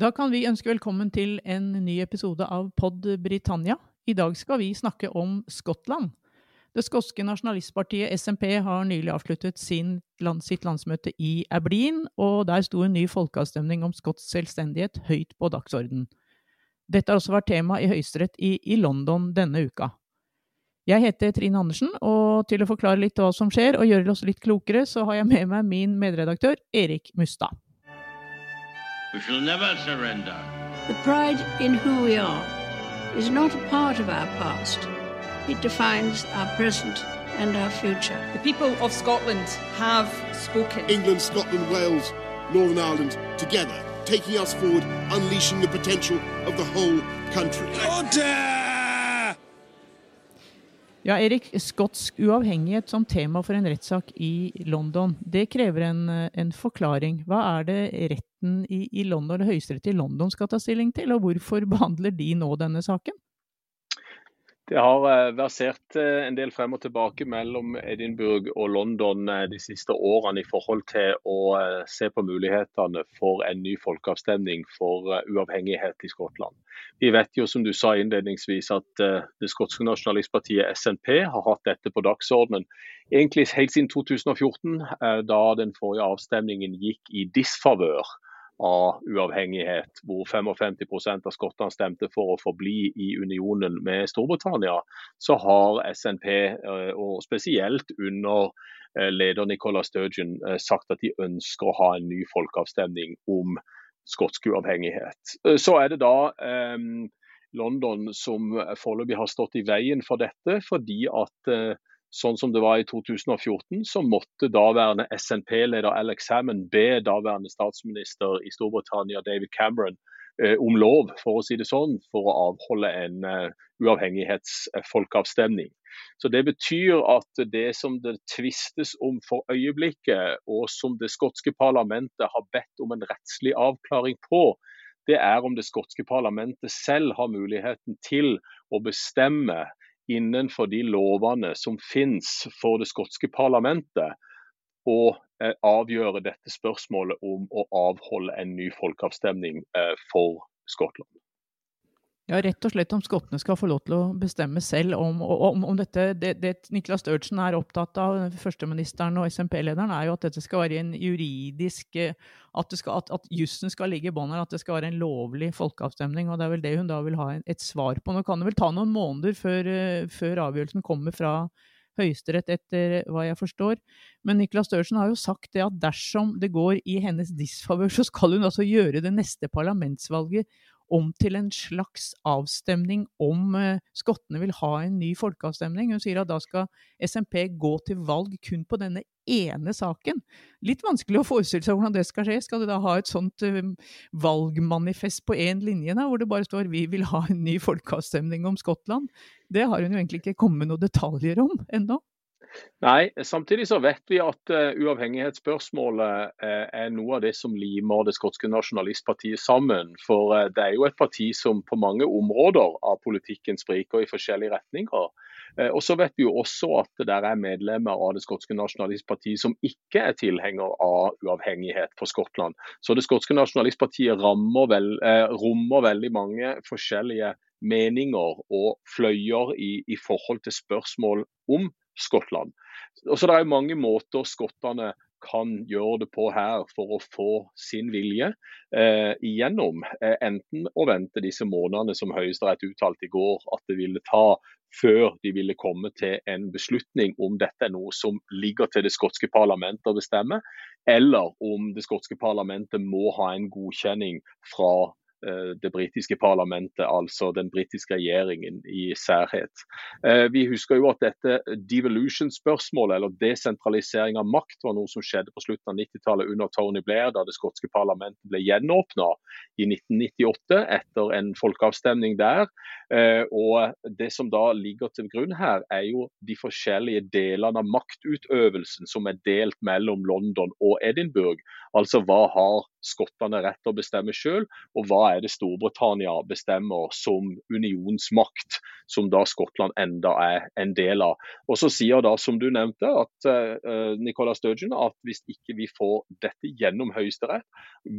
Da kan vi ønske velkommen til en ny episode av Pod Britannia. I dag skal vi snakke om Skottland. Det skotske nasjonalistpartiet SMP har nylig avsluttet land, sitt landsmøte i Aberdeen, og der sto en ny folkeavstemning om skotsk selvstendighet høyt på dagsorden. Dette har også vært tema i Høyesterett i, i London denne uka. Jeg heter Trine Andersen, og til å forklare litt hva som skjer og gjøre oss litt klokere, så har jeg med meg min medredaktør Erik Mustad. We shall never surrender. The pride in who we are is not a part of our past. It defines our present and our future. The people of Scotland have spoken. England, Scotland, Wales, Northern Ireland, together, taking us forward, unleashing the potential of the whole country. Order! Ja, Erik, Skotsk uavhengighet som tema for en rettssak i London, det krever en, en forklaring. Hva er det retten i, i London, Høyesterett i London skal ta stilling til, og hvorfor behandler de nå denne saken? Det har eh, versert eh, en del frem og tilbake mellom Edinburgh og London eh, de siste årene i forhold til å se på mulighetene for en ny folkeavstemning for uavhengighet i Skottland. Vi vet jo som du sa innledningsvis at det skotske nasjonalistpartiet SNP har hatt dette på dagsordenen egentlig helt siden 2014, da den forrige avstemningen gikk i disfavør av uavhengighet, hvor 55% av skottene stemte for å forbli i unionen med Storbritannia, så har SNP, eh, og spesielt under eh, leder Nicola Sturgeon, eh, sagt at de ønsker å ha en ny folkeavstemning om skotsk uavhengighet. Så er det da London som foreløpig har stått i veien for dette, fordi at sånn som det var i 2014, så måtte daværende SNP-leder Alex Hammond be daværende statsminister i Storbritannia David Cameron eh, om lov, for å si det sånn, for å avholde en uh, uavhengighetsfolkeavstemning. Så Det betyr at det som det tvistes om for øyeblikket, og som det skotske parlamentet har bedt om en rettslig avklaring på, det er om det skotske parlamentet selv har muligheten til å bestemme innenfor de lovene som finnes for det skotske parlamentet, å eh, avgjøre dette spørsmålet om å avholde en ny folkeavstemning eh, for Skottland. Ja, rett og slett om skottene skal få lov til å bestemme selv om, om, om dette. Det, det Niklas Sturgeon er opptatt av, førsteministeren og SMP-lederen, er jo at dette skal være en juridisk At, skal, at, at jussen skal ligge i bånn her, at det skal være en lovlig folkeavstemning. og Det er vel det hun da vil ha et svar på. Nå kan det vel ta noen måneder før, før avgjørelsen kommer fra Høyesterett, etter hva jeg forstår. Men Niklas Sturgeon har jo sagt det at dersom det går i hennes disfavør, så skal hun altså gjøre det neste parlamentsvalget om til en slags avstemning om uh, skottene vil ha en ny folkeavstemning. Hun sier at da skal SMP gå til valg kun på denne ene saken. Litt vanskelig å forestille seg hvordan det skal skje. Skal de da ha et sånt uh, valgmanifest på én linje, da, hvor det bare står 'vi vil ha en ny folkeavstemning om Skottland'? Det har hun jo egentlig ikke kommet noen detaljer om ennå. Nei, samtidig så vet vi at uh, uavhengighetsspørsmålet uh, er noe av det som limer det skotske nasjonalistpartiet sammen. For uh, det er jo et parti som på mange områder av politikken spriker i forskjellige retninger. Og så vet vi jo også at det der er medlemmer av det skotske nasjonalistpartiet som ikke er tilhenger av uavhengighet for Skottland. Så det skotske nasjonalistpartiet vel, rommer veldig mange forskjellige meninger og fløyer i, i forhold til spørsmål om Skottland. Og så Det er mange måter skottene kan gjøre det på her for å få sin vilje eh, igjennom. Eh, enten å vente disse månedene som Høyesterett uttalte i går at det ville ta før de ville komme til en beslutning om dette er noe som ligger til det skotske parlamentet å bestemme, eller om det skotske parlamentet må ha en godkjenning fra det britiske parlamentet, altså den britiske regjeringen i særhet. Eh, vi husker jo at dette devolution-spørsmålet, eller desentralisering av makt, var noe som skjedde på slutten av 90-tallet under Tony Blair, da det skotske parlamentet ble gjenåpna i 1998 etter en folkeavstemning der. Eh, og Det som da ligger til grunn her, er jo de forskjellige delene av maktutøvelsen som er delt mellom London og Edinburgh. Altså hva har skottene rett til å bestemme selv, og hva er det Storbritannia bestemmer som unionsmakt, som da Skottland enda er en del av. Og så sier da, som du nevnte, at uh, Sturgeon at hvis ikke vi får dette gjennom Høyesterett,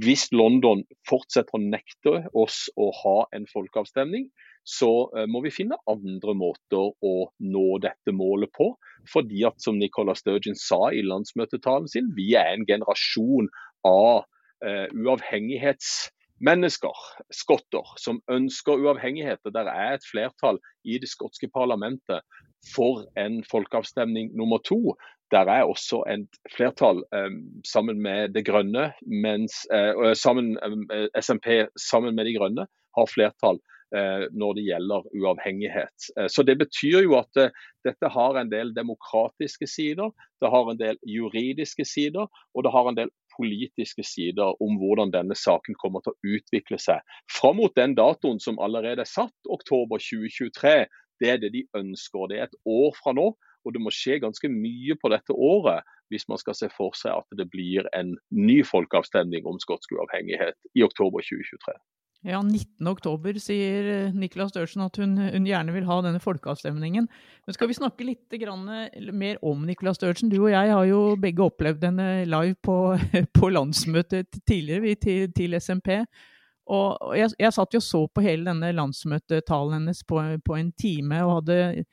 hvis London fortsetter å nekte oss å ha en folkeavstemning, så eh, må vi finne andre måter å nå dette målet på. Fordi at, som Nicola Sturgeon sa i landsmøtetalen sin, vi er en generasjon av uavhengighetsmennesker, skotter, som ønsker uavhengighet. og Der er et flertall i det skotske parlamentet for en folkeavstemning nummer to. Der er også et flertall um, sammen med Det grønne, mens uh, sammen, SMP sammen med De grønne har flertall når det gjelder uavhengighet. Så Det betyr jo at dette har en del demokratiske sider, det har en del juridiske sider og det har en del politiske sider om hvordan denne saken kommer til å utvikle seg. Fram mot den datoen som allerede er satt, oktober 2023, det er det de ønsker. Det er et år fra nå, og det må skje ganske mye på dette året hvis man skal se for seg at det blir en ny folkeavstemning om skotsk uavhengighet i oktober 2023. Ja, 19.10 sier Niklas Størsen at hun, hun, gjerne vil ha denne folkeavstemningen. Men skal vi snakke litt mer om Niklas Størsen? Du og jeg har jo begge opplevd henne live på, på landsmøtet tidligere til, til SMP. Og jeg, jeg, satt jo og så på hele denne landsmøtetalen hennes på, på en time, og hadde,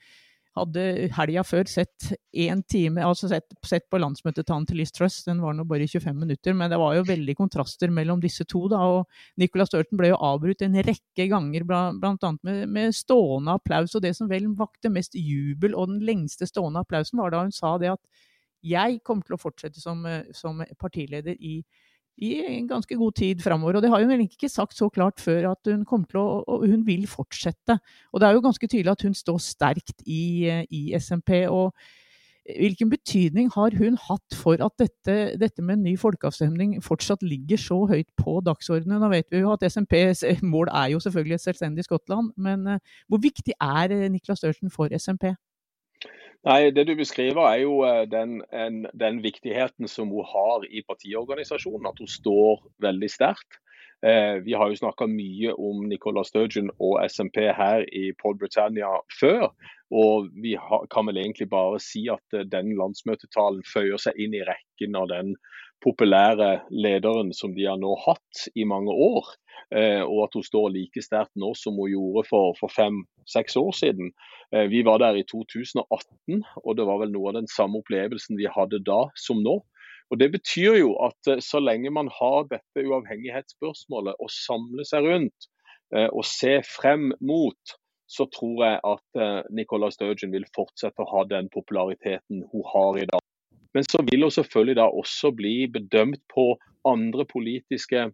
hadde helga før sett én time, altså sett, sett på landsmøtetalen til Liz Truss. Den var nå bare 25 minutter, men det var jo veldig kontraster mellom disse to. da, og Nicolas Sturton ble jo avbrutt en rekke ganger, bl.a. Med, med stående applaus. Og det som vel vakte mest jubel, og den lengste stående applausen, var da hun sa det at jeg kommer til å fortsette som, som partileder i i en ganske god tid framover. Og det har hun vel ikke sagt så klart før at hun kommer til å og hun vil fortsette. Og det er jo ganske tydelig at hun står sterkt i, i SMP. og Hvilken betydning har hun hatt for at dette, dette, med en ny folkeavstemning fortsatt ligger så høyt på dagsordenen? Nå vet vi jo at SMPs mål er jo selvfølgelig et selvstendig Skottland, men eh, hvor viktig er eh, Niklas Størsen for SMP? Nei, Det du beskriver er jo eh, den, en, den viktigheten som hun har i partiorganisasjonen. At hun står veldig sterkt. Eh, vi har jo snakka mye om Nicola Sturgeon og SMP her i Paul Britannia før. Og vi har, kan vel egentlig bare si at eh, den landsmøtetalen føyer seg inn i rekken av den populære lederen som de har nå hatt i mange år. Eh, og at hun står like sterkt nå som hun gjorde for, for fem-seks år siden. Eh, vi var der i 2018, og det var vel noe av den samme opplevelsen vi hadde da som nå. Og Det betyr jo at eh, så lenge man har dette uavhengighetsspørsmålet å samle seg rundt og se frem mot, så tror jeg at Nicola Sturgeon vil fortsette å ha den populariteten hun har i dag. Men så vil hun selvfølgelig da også bli bedømt på andre politiske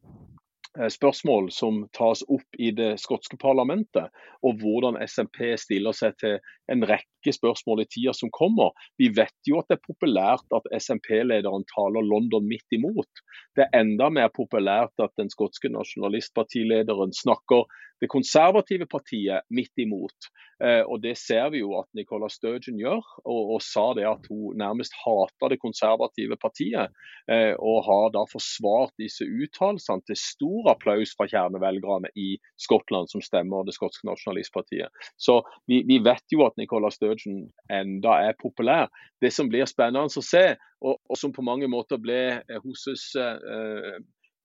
Eh, spørsmål som tas opp i det skotske parlamentet, og hvordan SMP stiller seg til en rekke spørsmål i tida som kommer. Vi vet jo at det er populært at SMP-lederen taler London midt imot. Det er enda mer populært at den skotske nasjonalistpartilederen snakker det konservative partiet midt imot. Eh, og Det ser vi jo at Nicola Sturgeon gjør, og, og sa det at hun nærmest hater det konservative partiet. Eh, og har da forsvart disse uttalelsene til stor applaus fra kjernevelgerne i Skottland, som stemmer det skotske nasjonalistpartiet. Så vi, vi vet jo at Nicola Sturgeon enda er populær. Det som blir spennende å se, og, og som på mange måter ble hennes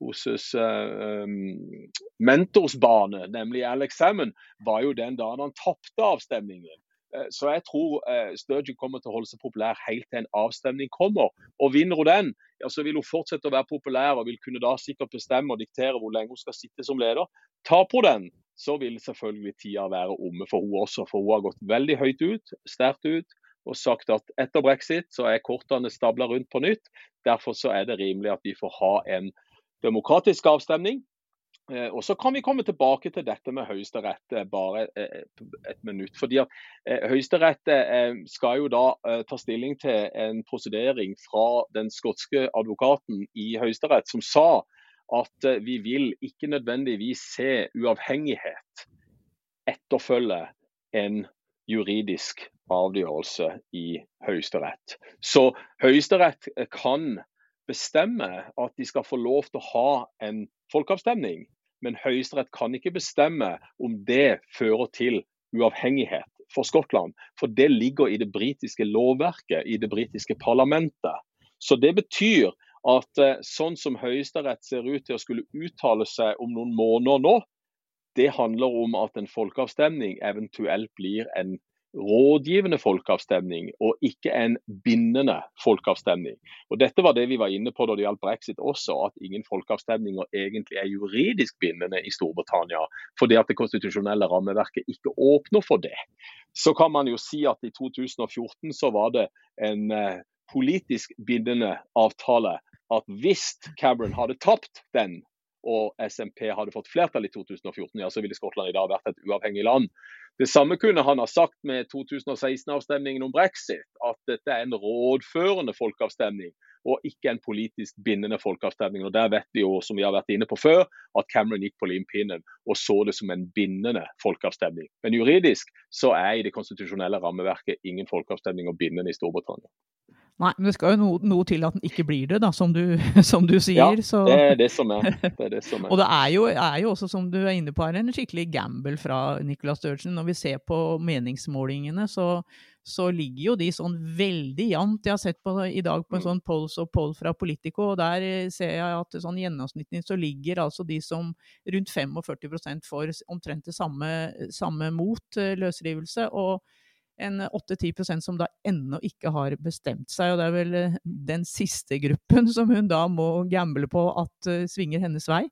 eh, hennes uh, um, mentorsbane, nemlig Alex Salmon, var jo den dagen han tapte avstemningen. Uh, så jeg tror uh, Sturgeon kommer til å holde seg populær helt til en avstemning kommer. Og vinner hun den, ja, så vil hun fortsette å være populær og vil kunne da sikkert bestemme og diktere hvor lenge hun skal sitte som leder. Taper hun den, så vil selvfølgelig tida være omme for hun også. For hun har gått veldig høyt ut, sterkt ut og sagt at etter brexit så er kortene stabla rundt på nytt. Derfor så er det rimelig at vi får ha en demokratisk avstemning. Eh, og Så kan vi komme tilbake til dette med Høyesterett eh, bare eh, et minutt. fordi at Høyesterett skal jo da ta stilling til en prosedering fra den skotske advokaten i Høyesterett som sa at vi vil ikke nødvendigvis se uavhengighet etterfølge en juridisk avgjørelse i Høyesterett. Så Høyesterett kan bestemme at de skal få lov til å ha en folkeavstemning. Men Høyesterett kan ikke bestemme om det fører til uavhengighet for Skottland. For det ligger i det britiske lovverket, i det britiske parlamentet. Så det betyr at eh, sånn som Høyesterett ser ut til å skulle uttale seg om noen måneder nå, det handler om at en folkeavstemning eventuelt blir en rådgivende folkeavstemning, og ikke en bindende folkeavstemning. Og Dette var det vi var inne på da det gjaldt brexit også, at ingen folkeavstemninger egentlig er juridisk bindende i Storbritannia, fordi at det konstitusjonelle rammeverket ikke åpner for det. Så kan man jo si at i 2014 så var det en eh, politisk bindende avtale at hvis Cameron hadde tapt den og SMP hadde fått flertall i 2014, ja, så ville Skottland i dag vært et uavhengig land. Det samme kunne han ha sagt med 2016-avstemningen om brexit, at dette er en rådførende folkeavstemning og ikke en politisk bindende folkeavstemning. Og Der vet vi jo, som vi har vært inne på før, at Cameron gikk på limpinnen og så det som en bindende folkeavstemning. Men juridisk så er i det konstitusjonelle rammeverket ingen folkeavstemning og bindende i Storbritannia. Nei, men det skal jo noe, noe, til at den ikke blir det, da, som du, som du sier. Ja, så. det er det som er. Det er, det som er. og det er jo, er jo, også, som du er inne på, her, en skikkelig gamble fra Nicolas Sturgeon. Når vi ser på meningsmålingene, så, så, ligger jo de sånn veldig jevnt. Jeg har sett på i dag på en mm. sånn polls og poll fra Politico, og der ser jeg at sånn gjennomsnittlig så ligger altså de som rundt 45 får omtrent det samme, samme mot eh, løsrivelse. og en 8-10 som da ennå ikke har bestemt seg. Og det er vel eh, den siste gruppen som hun da må gamble på at uh, svinger hennes vei?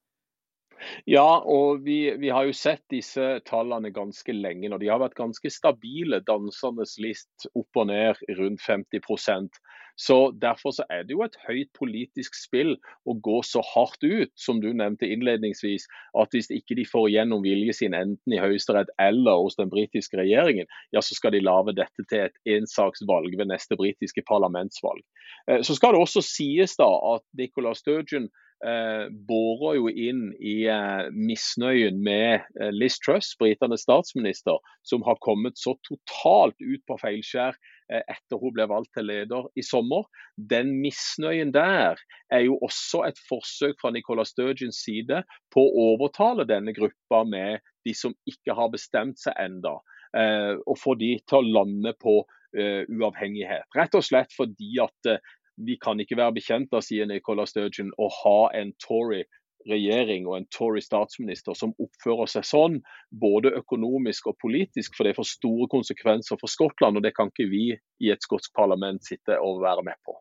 Ja, og vi, vi, har jo sett disse tallene ganske lenge nå. De har vært ganske stabile, dansendes list opp og ned rundt 50% så Derfor så er det jo et høyt politisk spill å gå så hardt ut, som du nevnte innledningsvis, at hvis ikke de får gjennom viljen sin enten i Høyesterett eller hos den britiske regjeringen, ja så skal de lage dette til et ensaksvalg ved neste britiske parlamentsvalg. Eh, så skal det også sies da at Nicola Sturgeon eh, borer jo inn i eh, misnøyen med eh, Liz Truss, britenes statsminister, som har kommet så totalt ut på feilskjær Eh, etter hun ble valgt til leder i sommer. Den misnøyen der er jo også et forsøk fra Nicola Sturgeons side på å overtale denne gruppa med de som ikke har bestemt seg enda, eh, og få de til å lande på eh, uavhengighet. Rett og slett fordi at vi kan ikke være bekjent av, sier Nicola Sturgeon, å ha en Tory regjering og en Tory statsminister som oppfører seg sånn, både økonomisk og politisk, for det får store konsekvenser for Skottland. og Det kan ikke vi i et skotsk parlament sitte og være med på.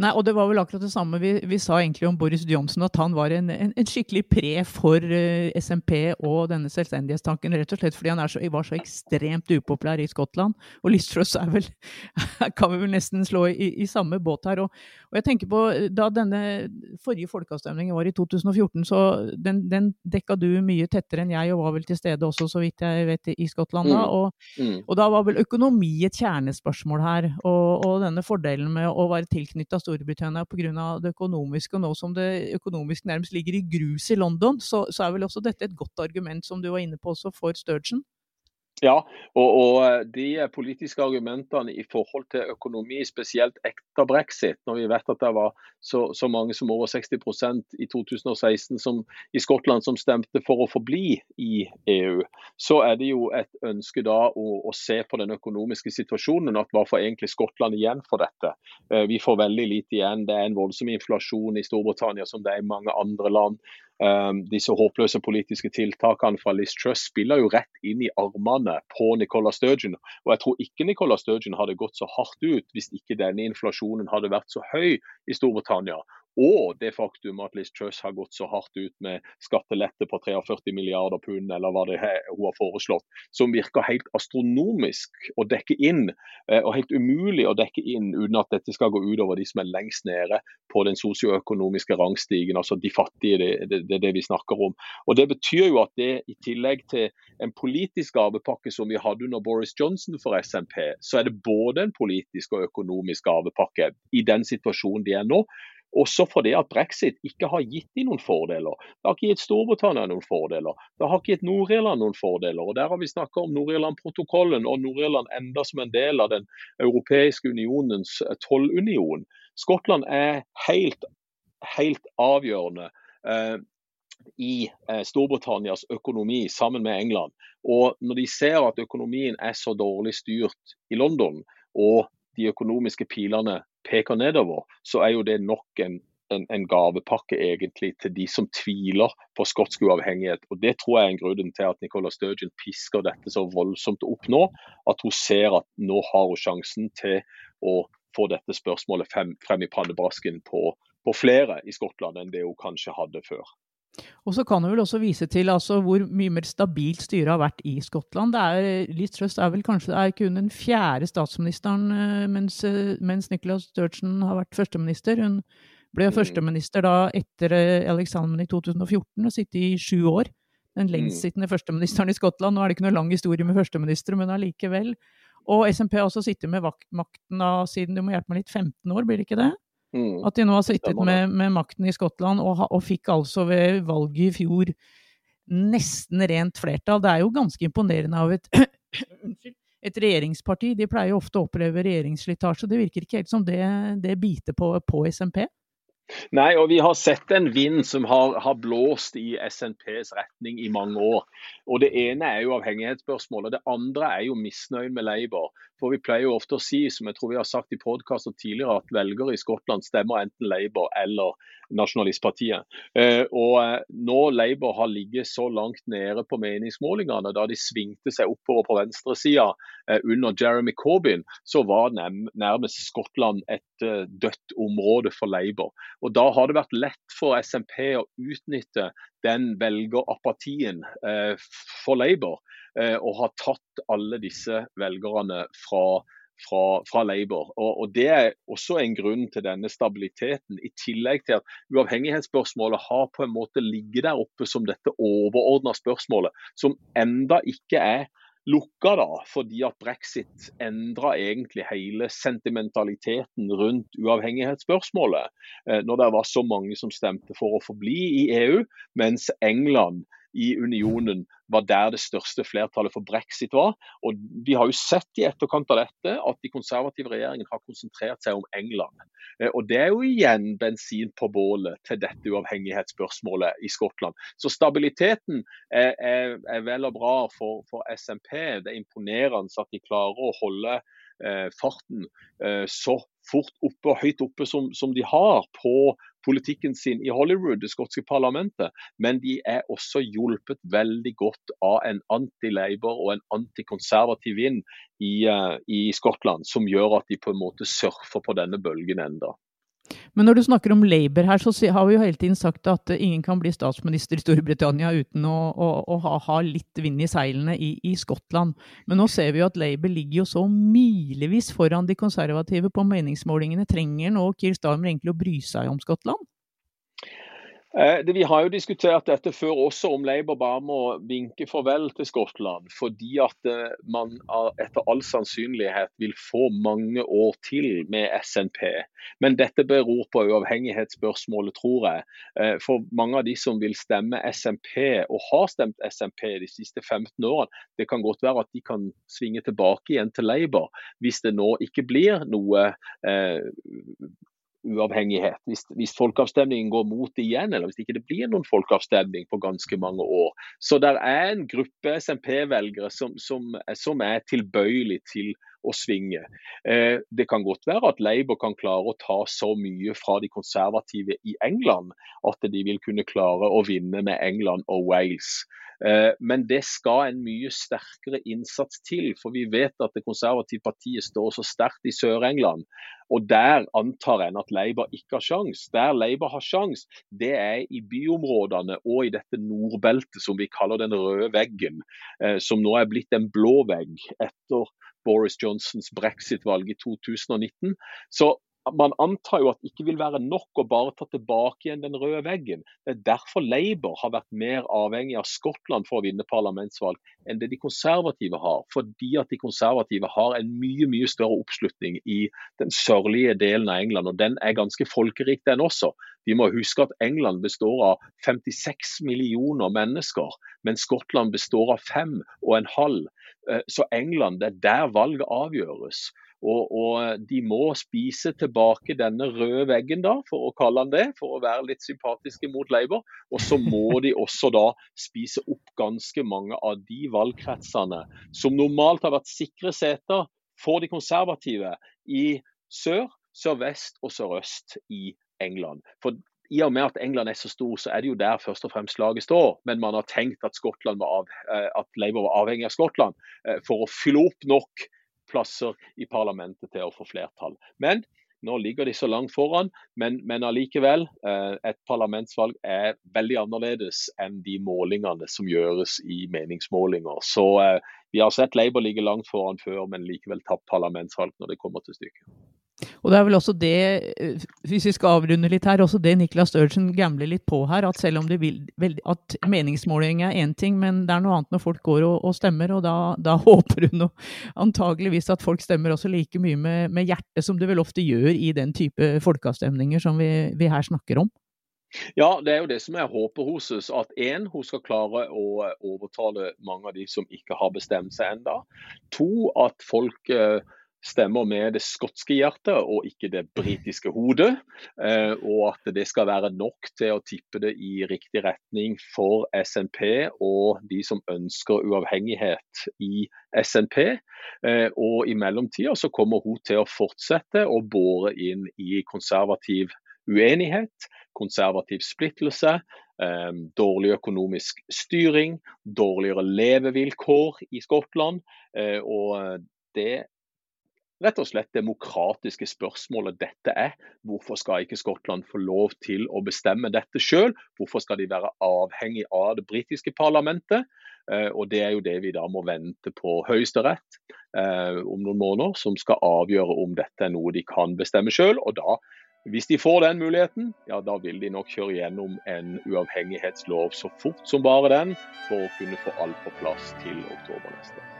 Nei, og det var vel akkurat det samme vi, vi sa egentlig om Boris Johnson, at han var en, en, en skikkelig pre for uh, eh, SMP og denne selvstendighetstanken, rett og slett fordi han så, var så ekstremt upopulær i Skottland. Og Liz er vel, kan vi vel nesten slå i, i samme båt her. Og, og, jeg tenker på, da denne forrige folkeavstemningen var i 2014, så den, den, dekka du mye tettere enn jeg, og var vel til stede også, så vidt jeg vet, i Skottland da. Mm. Og, mm. og da var vel økonomi et kjernespørsmål her, og, og denne fordelen med å være tilknytta Storbritannia pga. det økonomiske. Og nå som det økonomisk nærmest ligger i grus i London, så, så, er vel også dette et godt argument, som du var inne på også, for Sturgeon? Ja, og, og, eh, de politiske argumentene i forhold til økonomi, spesielt etter brexit, når vi vet at det var så, så mange som over 60% i 2016 som, i Skottland som stemte for å forbli i EU, så er det jo et ønske da å, å se på den økonomiske situasjonen. at Hva får egentlig Skottland igjen for dette? Eh, vi får veldig lite igjen. Det er en voldsom inflasjon i Storbritannia som det er i mange andre land. Um, disse håpløse politiske tiltakene fra Liz Truss spiller jo rett inn i armene på Nicola Sturgeon. Og jeg tror ikke Nicola Sturgeon hadde gått så hardt ut hvis ikke denne inflasjonen hadde vært så høy i Storbritannia. Og det faktum at Liz Truss har gått så hardt ut med skattelette på 43 milliarder pund, eller hva det er hun har foreslått, som virker helt astronomisk å dekke inn, eh, og helt umulig å dekke inn uten at dette skal gå utover de som er lengst nede på den sosioøkonomiske rangstigen, altså de fattige. Det er det, det, det, vi snakker om. Og Det betyr jo at det i tillegg til en politisk gavepakke som vi hadde under Boris Johnson for SMP, så er det både en politisk og økonomisk gavepakke i den situasjonen de er nå. Også fordi at brexit ikke har gitt dem noen fordeler. Det har ikke gitt Storbritannia noen fordeler. Det har ikke gitt Nord-Irland noen fordeler. Og Der har vi snakka om Nord-Irland-protokollen og Nord-Irland enda som en del av den europeiske unionens eh, tollunion. Skottland er helt, helt avgjørende eh, i eh, Storbritannias økonomi sammen med England. Og når de ser at økonomien er så dårlig styrt i London, og de økonomiske pilene peker nedover, så er jo det nok en en, en, gavepakke egentlig til de som tviler på skotsk uavhengighet. Og Det tror jeg er en grunn til at Nicola Sturgeon pisker dette så voldsomt opp nå. At hun ser at nå har hun sjansen til å få dette spørsmålet frem, frem i pannebrasken på, på flere i Skottland enn det hun kanskje hadde før. Og så kan du vel også vise til altså, hvor mye mer stabilt styret har vært i Skottland. Det er, Liz Truss er vel kanskje er kun den fjerde statsministeren eh, mens, eh, mens Nicolas Sturgeon har vært førsteminister. Hun ble mm. førsteminister da etter eh, Alexander i 2014 og sittet i sju år. Den mm. lengstsittende førsteministeren i Skottland. Nå er det ikke noe lang historie med førsteministre, men allikevel. Og SMP har også sittet med makten da, siden du må hjelpe meg litt, 15 år, blir det ikke det? Mm. At de nå har sittet med, med makten i Skottland og, og, fikk altså ved valget i fjor nesten rent flertall. Det er jo ganske imponerende av et, et regjeringsparti. De pleier jo ofte å oppleve regjeringsslitasje. Det virker ikke helt som det, det biter på, på SMP. Nei, og vi har sett en vind som har, har blåst i SNPs retning i mange år. Og Det ene er jo avhengighetsspørsmålet. Det andre er jo misnøyen med Labour. For Vi pleier jo ofte å si, som jeg tror vi har sagt i podkaster tidligere, at velgere i Skottland stemmer enten Labour eller Nasjonalistpartiet. Eh, og eh, Nå Labour har ligget så langt nede på meningsmålingene, da de svingte seg oppover på venstresida eh, under Jeremy Corbyn, så var nærmest Skottland et dødt område for Labour. Og Da har det vært lett for SMP å utnytte den velgerapatien for Labour, og har tatt alle disse velgerne fra fra, fra Labour. Og, og, Det er også en grunn til denne stabiliteten, i tillegg til at uavhengighetsspørsmålet har på en måte ligget der oppe som dette overordna spørsmålet, som enda ikke er lukka, da, fordi at brexit endra egentlig hele sentimentaliteten rundt uavhengighetsspørsmålet. Eh, når det var så mange som stemte for å forbli i EU, mens England i unionen var der det største flertallet for brexit var. Og Vi har jo sett i etterkant av dette at de konservative regjeringene har konsentrert seg om England. Eh, og Det er jo igjen bensin på bålet til dette uavhengighetsspørsmålet i Skottland. Så stabiliteten er, er, er vel og bra for, for, SMP. Det er imponerende at de klarer å holde eh, farten eh, så fort oppe og høyt oppe som, som de har på politikken sin i Hollywood, det skotske parlamentet, men de er også hjulpet veldig godt av en anti-Labour og en antikonservativ vind i, uh, i Skottland, som gjør at de på en måte surfer på denne bølgen enda. Men når du snakker om Labour her, så har vi jo hele tiden sagt at ingen kan bli statsminister i Storbritannia uten å, å, å ha, ha, litt vind i seilene i, i, Skottland. Men nå ser vi jo at Labour ligger jo så milevis foran de konservative på meningsmålingene. Trenger nå Kirstarmer egentlig å bry seg om Skottland? Eh, vi har jo diskutert dette før også, om Labour bare må vinke farvel til Skottland. Fordi at eh, man etter all sannsynlighet vil få mange år til med SNP. Men dette beror på uavhengighetsspørsmålet, tror jeg. Eh, for mange av de som vil stemme SNP, og har stemt SNP de siste 15 årene, det kan godt være at de kan svinge tilbake igjen til Labour hvis det nå ikke blir noe eh, uavhengighet. Hvis, hvis, folkeavstemningen går mot det igjen, eller hvis ikke det blir noen folkeavstemning på ganske mange år. Så det er en gruppe SMP-velgere som, som, som, er tilbøyelig til å svinge. Eh, det kan godt være at Labour kan klare å ta så mye fra de konservative i England at de vil kunne klare å vinne med England og Wales. Eh, men det skal en mye sterkere innsats til, for vi vet at det konservative partiet står så sterkt i Sør-England. Og Der antar en at Labour ikke har sjans. Der Labour har sjans, det er i byområdene og i dette nordbeltet som vi kaller den røde veggen, eh, som nå er blitt en blå vegg etter Boris Johnsons brexit-valg i 2019. Så man antar jo at det ikke vil være nok å bare ta tilbake igjen den røde veggen. Det er derfor Labour har vært mer avhengig av Skottland for å vinne parlamentsvalg enn det de konservative har. Fordi at de konservative har en mye mye større oppslutning i den sørlige delen av England. Og den er ganske folkerik, den også. Vi må huske at England består av 56 millioner mennesker, mens Skottland består av fem og en halv. Eh, så England, det er der valget avgjøres. Og, og, de må spise tilbake denne røde veggen, da, for å kalle den det, for å være litt sympatiske mot Labour. Og så må de også da spise opp ganske mange av de valgkretsene som normalt har vært sikre seter for de konservative i sør, sørvest og sørøst i England. For i og med at England er så stor, så er det jo der først og fremst laget står. Men man har tenkt at, av, eh, at Labour var avhengig av Skottland eh, for å fylle opp nok plasser i parlamentet til å få flertall. Men nå ligger de så langt foran, men, men allikevel. Eh, et parlamentsvalg er veldig annerledes enn de målingene som gjøres i meningsmålinger. Så vi har sett Labour ligge langt foran før, men likevel tapt parlamentsvalg når det kommer til stykket. Og det er vel også det, hvis vi skal avrunde litt her, også det Niklas Sturgeon gambler litt på her. At selv om det vil, at meningsmåling er én ting, men det er noe annet når folk går og, og stemmer. Og da, da håper hun antageligvis at folk stemmer også like mye med, med hjertet som det vel ofte gjør i den type folkeavstemninger som vi, vi her snakker om. Ja, det er jo det som er håpet hos oss. At én, hun skal klare å overtale mange av de som ikke har bestemt seg enda. To, at folk eh, stemmer med det skotske hjertet og ikke det britiske hodet. Eh, og at det skal være nok til å tippe det i riktig retning for SNP og de som ønsker uavhengighet i SNP. Eh, og i mellomtida så kommer hun til å fortsette å bore inn i konservativ uenighet, konservativ splittelse, eh, dårlig økonomisk styring, dårligere levevilkår i Skottland. og det rett og slett demokratiske spørsmålet dette er. Hvorfor skal ikke Skottland få lov til å bestemme dette sjøl? Hvorfor skal de være avhengig av det britiske parlamentet? Eh, og Det er jo det vi da må vente på Høyesterett eh, om noen måneder, som skal avgjøre om dette er noe de kan bestemme sjøl. Hvis de får den muligheten, ja da vil de nok kjøre gjennom en uavhengighetslov så fort som bare den, for å kunne få alt på plass til oktober neste år.